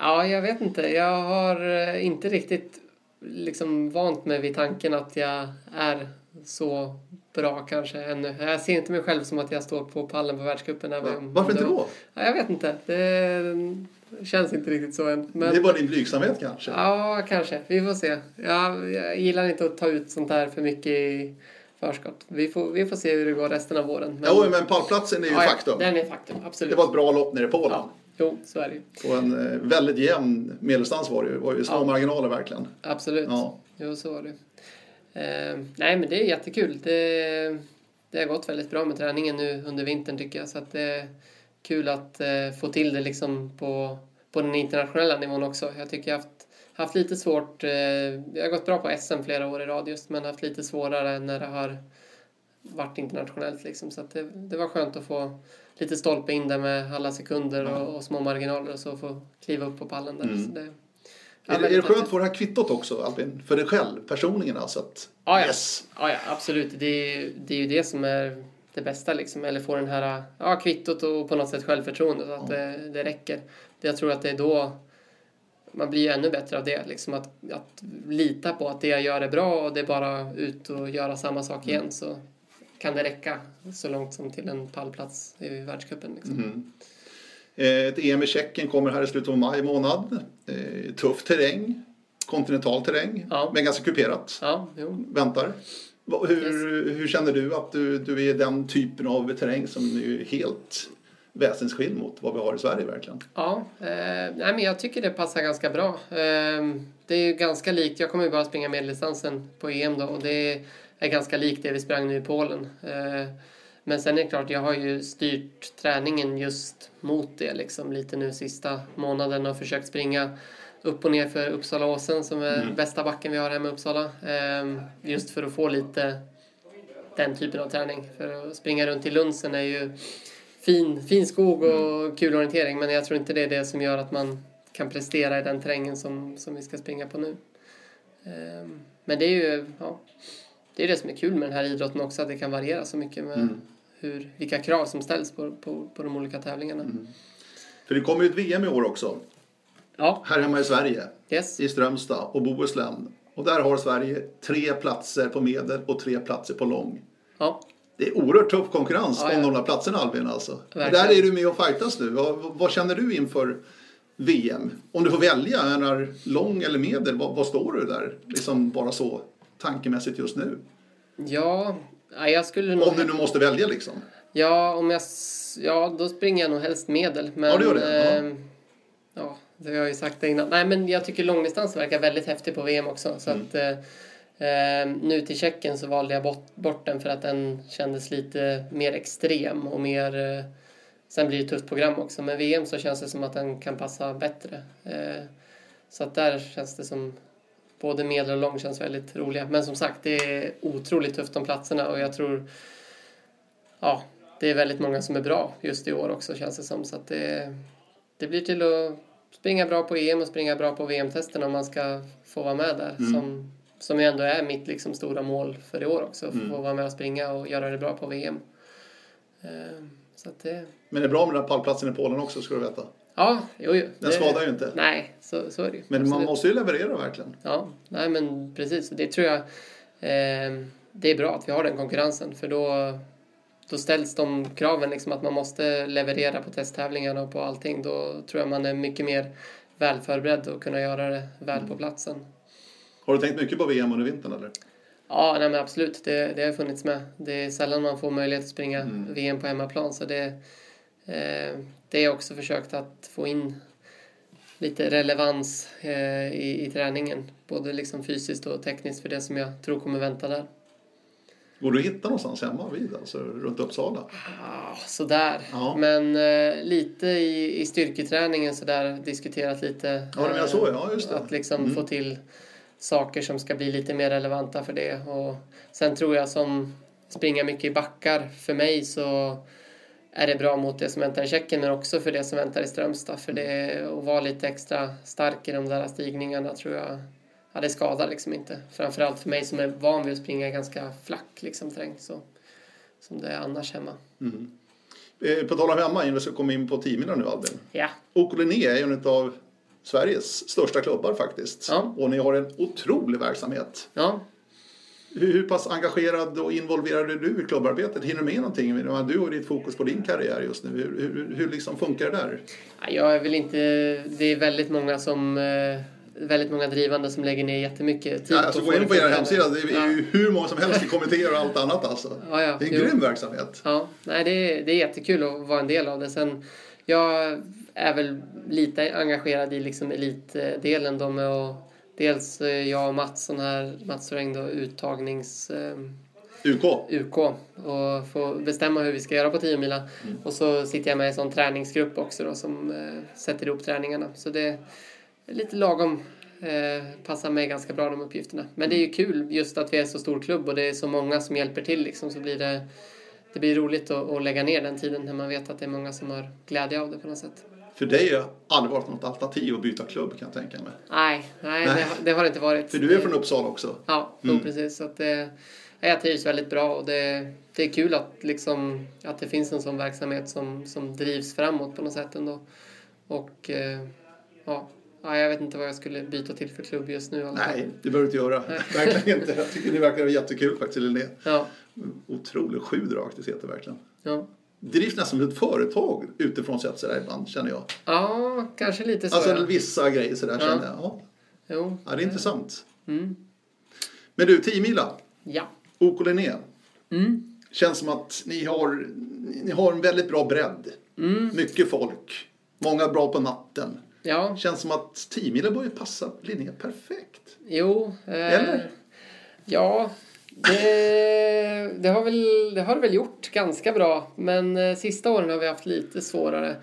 Ja, jag vet inte. Jag har eh, inte riktigt liksom vant mig vid tanken att jag är så bra kanske ännu. Jag ser inte mig själv som att jag står på pallen på världscupen. Ja. Varför inte då? Ja, jag vet inte. Det känns inte riktigt så än. Men... Det är bara din blygsamhet kanske? Ja, kanske. Vi får se. Jag, jag gillar inte att ta ut sånt här för mycket i förskott. Vi får, vi får se hur det går resten av våren. Men... Jo, men pallplatsen är ju ja, faktum. Den är faktum, absolut. Det var ett bra lopp nere i Polen. Ja. Jo, så är det. Och en eh, väldigt jämn medelstans var det ju. Det var ju små ja. marginaler verkligen. Absolut. Ja. Jo, så var det. Eh, nej, men det är jättekul. Det, det har gått väldigt bra med träningen nu under vintern tycker jag. Så att det är kul att eh, få till det liksom på, på den internationella nivån också. Jag tycker jag har haft, haft lite svårt. Eh, jag har gått bra på SM flera år i rad just, men haft lite svårare när det har varit internationellt liksom. Så att det, det var skönt att få lite stolpe in där med alla sekunder och, och små marginaler och så få kliva upp på pallen där. Mm. Så det, är, det, är det skönt att få det här kvittot också, Albin? För dig själv, personligen alltså? Att, ja, ja. Yes. ja, ja absolut. Det är, det är ju det som är det bästa liksom. Eller få den här ja, kvittot och på något sätt självförtroende så att ja. det, det räcker. Jag tror att det är då man blir ju ännu bättre av det. Liksom att, att lita på att det jag gör är bra och det är bara ut och göra samma sak mm. igen så kan det räcka så långt som till en pallplats i världscupen. Liksom. Mm. Eh, ett EM i Tjeckien kommer här i slutet av maj månad. Eh, tuff terräng, kontinental terräng, ja. men ganska kuperat. Ja, Väntar. Hur, yes. hur känner du att du, du är den typen av terräng som är helt väsensskild mot vad vi har i Sverige verkligen? Ja, eh, nej, men jag tycker det passar ganska bra. Eh, det är ganska likt, jag kommer ju bara springa medeldistansen på EM då och det är ganska likt det vi sprang nu i Polen. Eh, men sen är det klart, jag har ju styrt träningen just mot det liksom lite nu sista månaden och försökt springa upp och ner för Uppsalaåsen som är mm. bästa backen vi har hemma i Uppsala. Ehm, just för att få lite den typen av träning. För att springa runt i Lunsen är ju fin, fin skog och mm. kul orientering men jag tror inte det är det som gör att man kan prestera i den terrängen som, som vi ska springa på nu. Ehm, men det är ju ja, det, är det som är kul med den här idrotten också, att det kan variera så mycket med mm hur, vilka krav som ställs på, på, på de olika tävlingarna. Mm. För det kommer ju ett VM i år också. Ja. Här hemma i Sverige. Yes. I Strömstad och Bohuslän. Och där har Sverige tre platser på medel och tre platser på lång. Ja. Det är oerhört tuff konkurrens ja, ja. om de där platserna Albin alltså. Där är du med och fightas nu. Vad, vad, känner du inför VM? Om du får välja, menar, lång eller medel, vad, vad står du där? Liksom bara så tankemässigt just nu. Ja, Ja, jag skulle nog... Om du nu måste välja liksom? Ja, om jag... ja, då springer jag nog helst medel. Men, ja, det gör det. Eh, ja, det har jag ju sagt innan. Nej, men jag tycker långdistans verkar väldigt häftig på VM också. Så mm. att, eh, eh, nu till Tjeckien så valde jag bort, bort den för att den kändes lite mer extrem och mer... Eh, sen blir det ett tufft program också, men VM så känns det som att den kan passa bättre. Eh, så att där känns det som både medel och lång känns väldigt roliga. Men som sagt, det är otroligt tufft de platserna och jag tror ja, det är väldigt många som är bra just i år också känns det som. Så att det, det blir till att springa bra på EM och springa bra på VM-testerna om man ska få vara med där. Mm. Som, som ändå är mitt liksom stora mål för i år också. Mm. få vara med och springa och göra det bra på VM. Eh, så det... Men det är bra med den här pallplatsen i Polen också ska du veta. Ja, jo, jo. Den det, skadar ju inte. Nej, så, så är det ju. Men Absolut. man måste ju leverera verkligen. Ja, nej men precis. Det tror jag eh, det är bra att vi har den konkurrensen för då, då ställs de kraven liksom att man måste leverera på testtävlingarna och på allting. Då tror jag man är mycket mer väl förberedd och kunna göra det väl mm. på platsen. Har du tänkt mycket på VM under vintern eller? Ja, nej men absolut. Det, det har funnits med. Det är sällan man får möjlighet att springa mm. VM på hemmaplan så det det är också försökt att få in lite relevans eh, i, i träningen. Både liksom fysiskt och tekniskt för det som jag tror kommer vänta där. Går du att hitta någonstans hemma vid, alltså runt Uppsala? Ah, sådär. Ja. Men eh, lite i, i styrketräningen sådär diskuterat lite. Ja, du menar så, ja, just det. Att liksom Mm. få till saker som ska bli lite mer relevanta för det. Och sen tror jag som springa mycket i backar, för mig så är det bra mot det som väntar i Tjeckien men också för det som väntar i Strömstad. För det att vara lite extra stark i de där stigningarna tror jag ja, det skadar liksom inte. Framförallt för mig som är van vid att springa ganska flack liksom, terräng så, som det är annars hemma. Eh, På tal om hemma, innan vi ska komma in på teamen nu Albin. Ja, OK Linné är en av Sveriges största klubbar faktiskt. Ja. Och ni har en otrolig verksamhet. ja Hur, pass engagerad och involverad är du i klubbarbetet? Hinner du med någonting? Du har ditt fokus på din karriär just nu. Hur, hur, hur liksom funkar det där? Ja, Jag är väl inte... Det är väldigt många som... eh, Väldigt många drivande som lägger ner jättemycket tid Ja, alltså, gå in på er hemsida. Det är ju hur många som helst i kommittéer och allt annat alltså. Ja, ja. Det är en Jo. grym verksamhet. Ja, nej, det, är, det är jättekul att vara en del av det. Sen, jag är väl lite engagerad i liksom elitdelen då med att dels eh, jag och Mats, sån här, Mats Reng då, uttagnings... Eh, UK. UK och få bestämma hur vi ska göra på 10 mila. Och så sitter jag med i en sån träningsgrupp också då som eh, sätter ihop träningarna. Så det är lite lagom. Eh, passar mig ganska bra de uppgifterna. Men det är ju kul just att vi är så stor klubb och det är så många som hjälper till liksom så blir det det blir roligt att, att lägga ner den tiden när man vet att det är många som har glädje av det på något sätt. För dig har aldrig varit något alternativ att byta klubb kan jag tänka mig. Nej, nej, Nej. Det, har- det har det inte varit. För du är från Uppsala också. Ja, jo, precis. Så att det, jag trivs väldigt bra och det, det är kul att, liksom, att det finns en sån verksamhet som, som drivs framåt på något sätt ändå. Och eh, ja, ja, jag vet inte vad jag skulle byta till för klubb just nu. fall. Nej, det behöver du inte göra. Verkligen inte. Jag tycker det verkar jättekul faktiskt, Linné. Ja, Otroligt sjudrakt heter verkligen. ja. Drivs nästan som ett företag utifrån sett sådär ibland känner jag. ja, kanske lite så. Alltså ja. vissa grejer sådär Ja. känner jag. Ja, Jo. ja, det är intressant. Mm. Men du, 10 mila, Ja. OK Linné. Mm. Känns som att ni har, ni har en väldigt bra bredd. Mm. Mycket folk. Många bra på natten. Ja, Känns som att 10 mila börjar passa Linné perfekt. jo. Eh, Eller? Ja, det, det, har väl, det har det väl gjort ganska bra. Men eh, sista åren har vi haft lite svårare.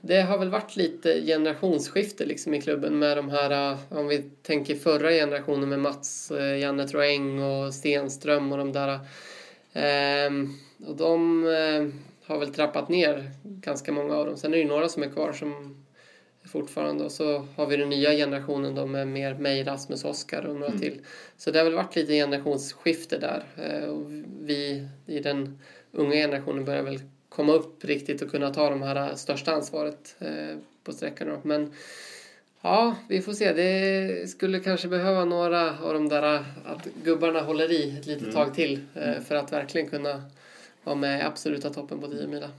Det har väl varit lite generationsskifte liksom i klubben med de här, eh, om vi tänker förra generationen med Mats, eh, Janne Troeng och Stenström och de där. Ehm, och de har väl trappat ner ganska många av dem. Sen är det ju några som är kvar som fortfarande. Och så har vi den nya generationen då med mer mig, Rasmus, Oskar och några till. Så det har väl varit lite generationsskifte där. Eh, Och vi i den unga generationen börjar väl komma upp riktigt och kunna ta de här största ansvaret eh, på sträckan. då. Men ja, vi får se. Det skulle kanske behöva några av de där att gubbarna håller i ett litet tag till eh, för att verkligen kunna vara med i absoluta toppen på 10 mila.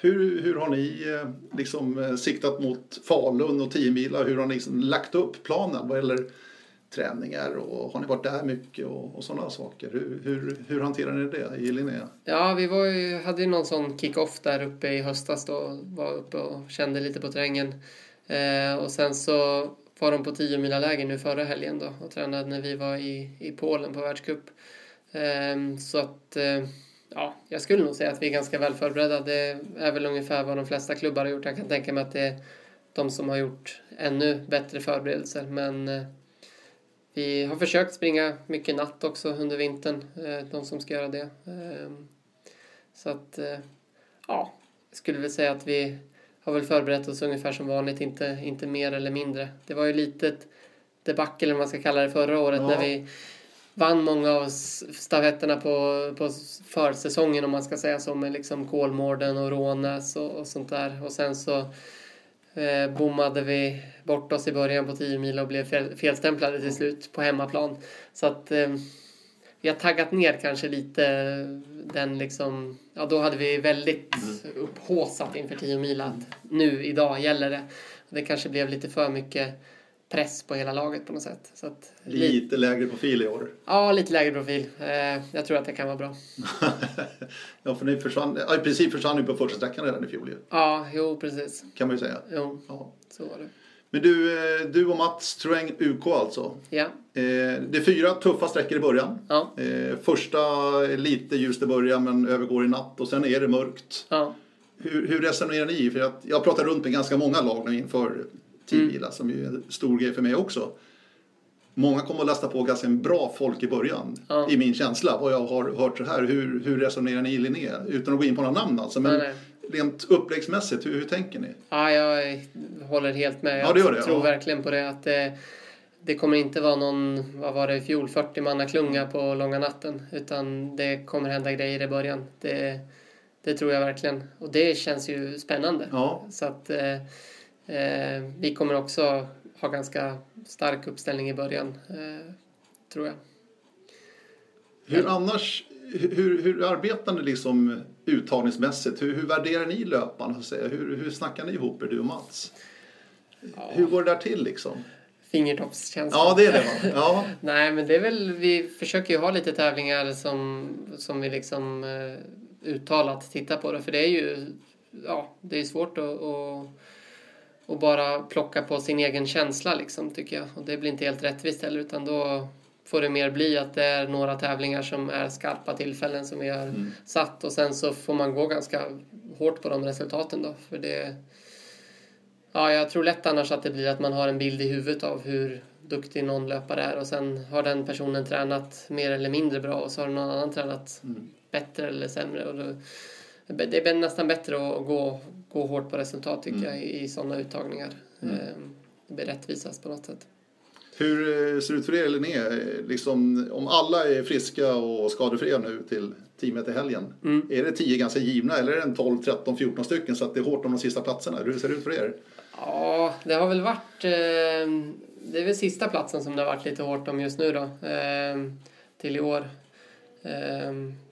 Hur, hur har ni eh, liksom eh, siktat mot Falun och 10 mila? Hur har ni liksom lagt upp planen vad gäller träningar och har ni varit där mycket och, och sådana saker? Hur, hur, hur hanterar ni det i Linnea? Ja, vi var ju, hade ju någon sån kick-off där uppe i höstas då. Var uppe och kände lite på terrängen. Eh, och sen så var de på 10 mila läger nu förra helgen då och tränade när vi var i, i Polen på världscup. Eh, så att, eh, ja, jag skulle nog säga att vi är ganska väl förberedda. Det är väl ungefär vad de flesta klubbar har gjort. Jag kan tänka mig att det är de som har gjort ännu bättre förberedelser. Men eh, vi har försökt springa mycket natt också under vintern, eh, de som ska göra det. Eh, Så att, eh, ja, jag skulle väl säga att vi har väl förberett oss ungefär som vanligt, inte, inte mer eller mindre. Det var ju lite ett debacle, eller vad man ska kalla det, förra året Ja. när vi vann många av stafetterna på, på försäsongen om man ska säga så med liksom Kolmården och Rånäs och, och sånt där. Och sen så eh, bommade vi bort oss i början på 10 mil och blev fel, felstämplade till slut på hemmaplan. Så att eh, vi har taggat ner kanske lite den liksom, ja då hade vi väldigt upphåsat inför 10 mil att nu, idag gäller det. Det kanske blev lite för mycket press på hela laget på något sätt. Så att, li- Lite lägre profil i år. ja, lite lägre profil. Eh, jag tror att det kan vara bra. ja, för ni försvann, ja, i princip försvann ni på första sträckan redan i fjol ju, Ja, jo precis. kan man ju säga. Jo, Ja. så var det. Men du, eh, du och Mats Träng UK alltså. Ja. Eh, Det är fyra tuffa sträckor i början. Ja. Eh, Första är lite ljust i början men övergår i natt och sen är det mörkt. Ja. Hur, hur resonerar ni? För att jag pratar runt med ganska många lag nu inför teamvila som ju är en stor grej för mig också. Många kommer att lasta på ganska bra folk i början, Ja. i min känsla. Vad jag har hört så här. Hur, hur resonerar ni i Linné? Utan att gå in på några namn alltså. Men Nej, rent uppläggsmässigt, hur, hur tänker ni? Ja, jag håller helt med. Jag Ja, det tror ja. verkligen på det. Att det, det kommer inte vara någon, vad var det i fjol, 40 manna klunga på långa natten. Utan det kommer hända grejer i början. Det, det tror jag verkligen. Och det känns ju spännande. Ja, Så att eh, eh, vi kommer också ha ganska stark uppställning i början, eh, tror jag. hur annars, hur, hur arbetar ni liksom uttagningsmässigt? Hur, hur värderar ni löparna? Hur, hur snackar ni ihop er, du och Mats? Hur går det där till liksom? Fingertoppskänsla. Ja, det är det va? Ja. Nej, men det är väl, vi försöker ju ha lite tävlingar som, som vi liksom eh, uttalat tittar på det. För det är ju, ja, det är svårt att, att, att bara plocka på sin egen känsla liksom, tycker jag. Och det blir inte helt rättvist heller, utan då får det mer bli att det är några tävlingar som är skarpa tillfällen som vi har satt och sen så får man gå ganska hårt på de resultaten då. För det, Ja, jag tror lätt annars att det blir att man har en bild i huvudet av hur duktig någon löpare är och sen har den personen tränat mer eller mindre bra och så har någon annan tränat bättre eller sämre. Och då, det är nästan bättre att gå, gå hårt på resultat tycker jag i, sådana uttagningar. Ehm, Det blir rättvisast på något sätt. Hur eh, ser det ut för er Linné? Eh, Liksom, om alla är friska och skadefria nu till teamet i helgen. Är det 10 ganska givna eller är det en 12, 13, 14 stycken så att det är hårt om de sista platserna? Hur ser det ut för er? Ja, det har väl varit... Eh, det är väl sista platsen som det har varit lite hårt om just nu då. Eh, till i år.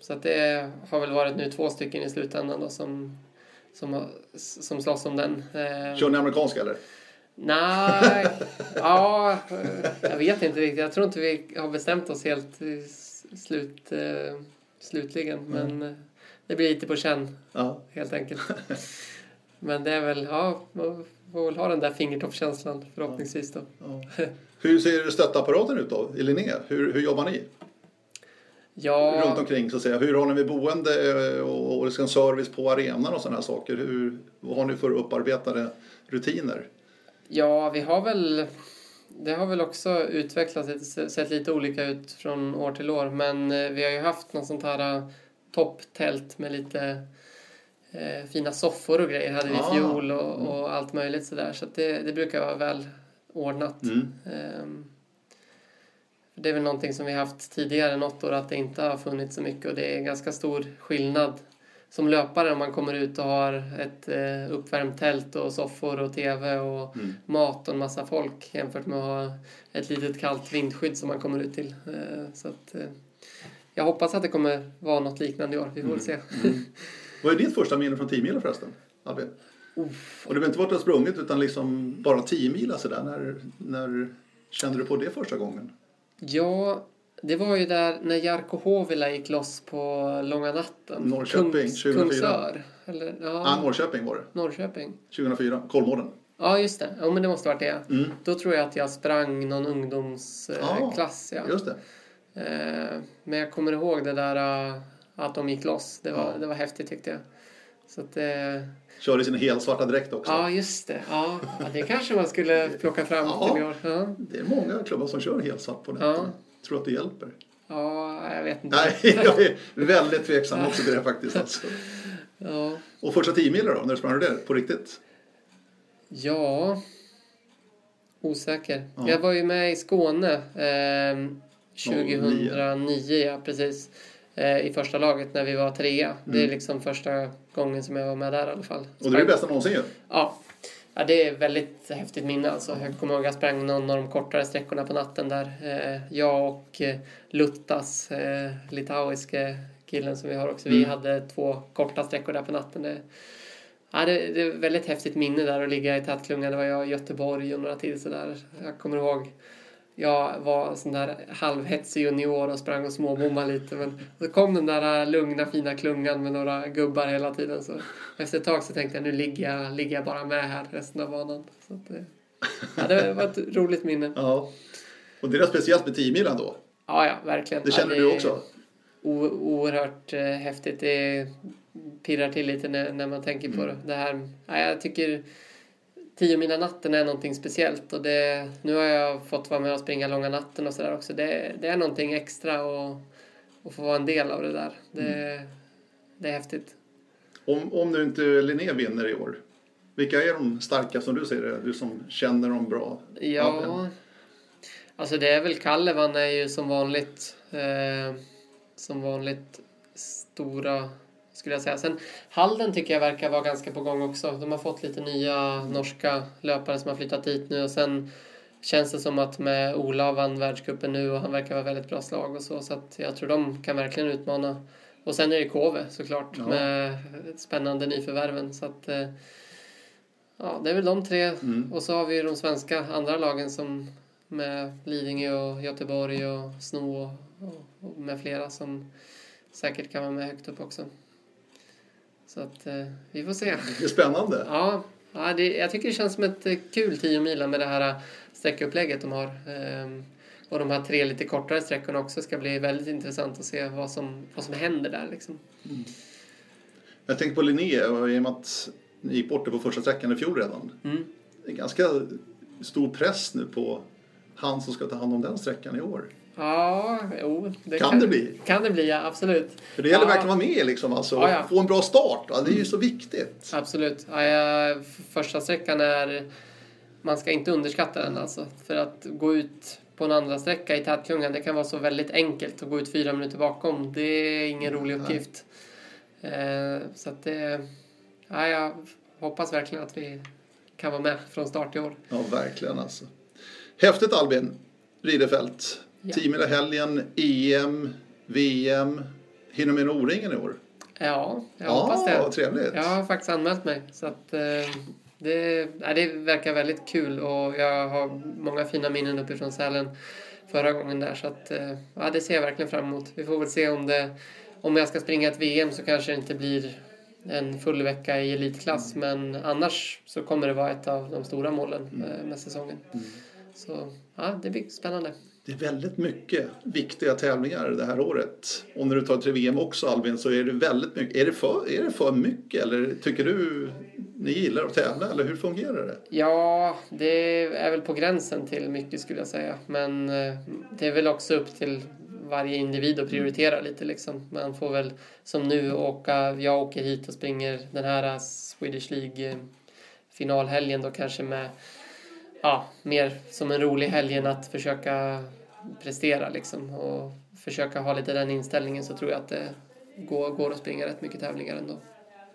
Så att det har väl varit nu två stycken i slutändan då som, som, som slåss om den. Eh, Kör ni amerikanska eller? Nej, ja, eh, jag vet inte riktigt. Jag tror inte vi har bestämt oss helt slut, eh, slutligen. Men eh, det blir lite på känn Ja. helt enkelt. Men det är väl, ja, man får väl ha den där fingertoppskänslan förhoppningsvis då. ja. Hur ser stöttapparaten ut då i Linné? Hur, hur jobbar ni? Ja, Runt omkring så att säga. Hur har ni med boende eh, och, och service på arenan och sådana här saker? Hur, vad har ni för upparbetade rutiner? ja, vi har väl... Det har väl också utvecklats, sett lite olika ut från år till år. Men eh, vi har ju haft något sånt här eh, topptält med lite eh, fina soffor och grejer hade vi i Ah. fjol och, och allt möjligt sådär. Så att det, det brukar vara väl ordnat. Mm. Ehm, Det är väl någonting som vi haft tidigare något år att det inte har funnits så mycket och det är ganska stor skillnad som löpare om man kommer ut och har ett eh, uppvärmt tält och soffor och tv och Mm. mat och en massa folk jämfört med att ha ett litet kallt vindskydd som man kommer ut till. Eh, Så att, eh, jag hoppas att det kommer vara något liknande i år. Vi får väl se. Vad är ditt första minne från 10 mil förresten? Albin? Och det behöver inte vara att du har sprungit utan liksom bara 10 mil sådär. När, när kände du på det första gången? Ja, det var ju där när Jarkko Hovila gick loss på långa natten. Norrköping, 2004. Kungsör. Eller, ja, Ah, Norrköping var det. Norrköping. 2004. Kolmården. Ja, just det. Ja, men det måste ha varit det. Mm. Då tror jag att jag sprang någon Ah, ungdomsklass. ja. Just det. Eh, men jag kommer ihåg det där eh, att de gick loss. Det var, Ja. det var häftigt tyckte jag. Så att, eh, Körde sin helsvarta dräkt också. ja, just det. Ja, ja, det kanske man skulle plocka fram Ja. till i år. Ja. Det är många klubbar som kör helsvart på nätterna. Tror att det hjälper? ja, jag vet inte. Nej, jag är väldigt tveksam också till det faktiskt. Alltså. Ja. Och första 10 mil då? När sprang du det på riktigt? Ja, osäker. Ja. Jag var ju med i Skåne ehm, 2009, ja precis. Eh, I första laget när vi var trea. Det är liksom första gången som jag var med där i alla fall. Mm. Och det är det bästa någonsin ju. Ja. ja, det är väldigt häftigt minne alltså. Jag kommer ihåg att jag sprang någon av de kortare sträckorna på natten där. Eh, jag och eh, Luttas, litauiske killen som vi har också, vi Mm. hade två korta sträckor där på natten. Det, ja, det, det är väldigt häftigt minne där att ligga i tätklungan. Det var jag i Göteborg och några till sådär. Jag kommer ihåg jag var sån där halvhetsig junior och sprang och småbommade lite. Men så kom den där lugna fina klungan med några gubbar hela tiden. Så efter ett tag så tänkte jag nu ligger jag, ligger jag bara med här resten av banan. Så att det, Ja, det var ett roligt minne. Ja. Och det är speciellt med 10 milen då. Ja, ja, verkligen. Det känner ja, du också? O- oerhört eh, häftigt. Det pirrar till lite när, när man tänker på Mm. det. det här, ja, jag tycker 10 mina natten är någonting speciellt. Och det, nu har jag fått vara med och springa långa natten och sådär också. Det, det är någonting extra och, och få vara en del av det där. Det, Mm. det är häftigt. Om, om nu inte Linné vinner i år, vilka är de starka som du ser det? Du som känner dem bra. Ja, alltså det är väl Kallevan är ju som vanligt eh, som vanligt stora skulle jag säga. Sen Halden tycker jag verkar vara ganska på gång också. De har fått lite nya norska löpare som har flyttat dit nu och sen känns det som att med Ola vann världscupen nu och han verkar vara väldigt bra slag och så så att jag tror de kan verkligen utmana. Och sen är det Kove såklart Ja. med spännande nyförvärven så att eh, ja, det är väl de tre Mm. och så har vi de svenska andra lagen som med Lidingö och Göteborg och Sno och, och, och med flera som säkert kan vara med högt upp också. Så att eh, vi får se. Det är spännande. Ja, ja det, jag tycker det känns som ett eh, kul 10 mila med det här eh, sträckupplägget de har. Ehm, och de här tre lite kortare sträckorna också ska bli väldigt intressant att se vad som, vad som händer där liksom. Jag tänkte på Linné och i och med att ni gick bort det på första sträckan i fjol redan. Mm. Det är ganska stor press nu på han som ska ta hand om den sträckan i år. Ja, jo. Kan det bli? Kan det bli, ja. Absolut. För det gäller Ja. verkligen att vara med liksom, alltså, Ja, ja. få en bra start. Ja, det är ju så viktigt. Absolut. Första sträckan är... Man ska inte underskatta den alltså. För att gå ut på en andra sträcka i tätklungan, det kan vara så väldigt enkelt att gå ut fyra minuter bakom. Det är ingen rolig uppgift. Eh, så att det... Ja, jag hoppas verkligen att vi kan vara med från start i år. Ja, verkligen alltså. Häftigt Albin Ridefelt. Ja. 10 mila helgen, EM, VM. Hinner med en O-ringen i år? Ja, jag hoppas Ja, det. trevligt. Jag har faktiskt anmält mig. Så att, eh, det, nej, det verkar väldigt kul och jag har många fina minnen uppifrån Sälen förra gången där. Så att, eh, ja, det ser jag verkligen fram emot. Vi får väl se om det om jag ska springa ett VM så kanske det inte blir en full vecka i elitklass. Men annars så kommer det vara ett av de stora målen eh, med säsongen. Så ja, det blir spännande. Det är väldigt mycket viktiga tävlingar det här året. Och när du tar till VM också Albin så är det väldigt mycket. Är det för, är det för mycket eller tycker du ni gillar att tävla eller hur fungerar det? Ja, det är väl på gränsen till mycket skulle jag säga. Men eh, det är väl också upp till varje individ att prioritera lite liksom. Man får väl som nu åka, jag åker hit och springer den här Swedish League eh, finalhelgen då kanske med, ja, mer som en rolig helg än att försöka prestera liksom. Och försöka ha lite den inställningen så tror jag att det går, går att springa rätt mycket tävlingar ändå.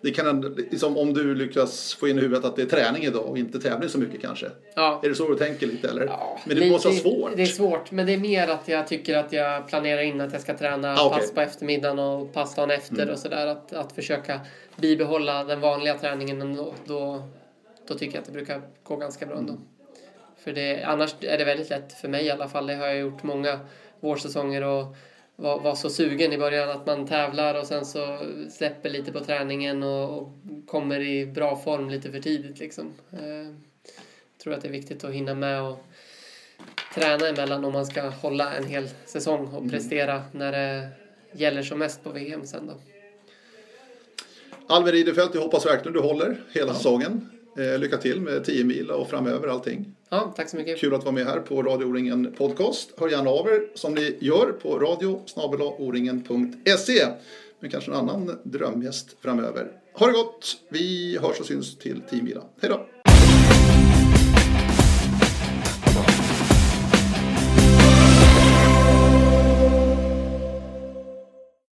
Det kan liksom, om du lyckas få in i huvudet att det är träning idag och inte tävling så mycket kanske. Ja, Är det så du tänker lite eller? Ja, Men det måste vara svårt. Det är svårt, men det är mer att jag tycker att jag planerar in att jag ska träna Ah, okej. pass på eftermiddagen och pass dagen efter Mm. och sådär. Att, att försöka bibehålla den vanliga träningen ändå. Då, då tycker jag att det brukar gå ganska bra ändå. För det, annars är det väldigt lätt för mig i alla fall. Det har jag gjort många vårsäsonger och var, var så sugen i början att man tävlar och sen så släpper lite på träningen och, och kommer i bra form lite för tidigt liksom. Eh, tror att det är viktigt att hinna med och träna emellan om man ska hålla en hel säsong och prestera när det gäller som mest på VM sen då. Albin Ridefelt, jag hoppas verkligen du håller hela säsongen. Eh, lycka till med 10 mil och framöver allting. Ja, tack så mycket. Kul att vara med här på Radio O-ringen Podcast. Hör gärna av er som ni gör på radio. Men kanske en annan drömgäst framöver. Ha det gott! Vi hörs och syns till 10 mila. Hej då!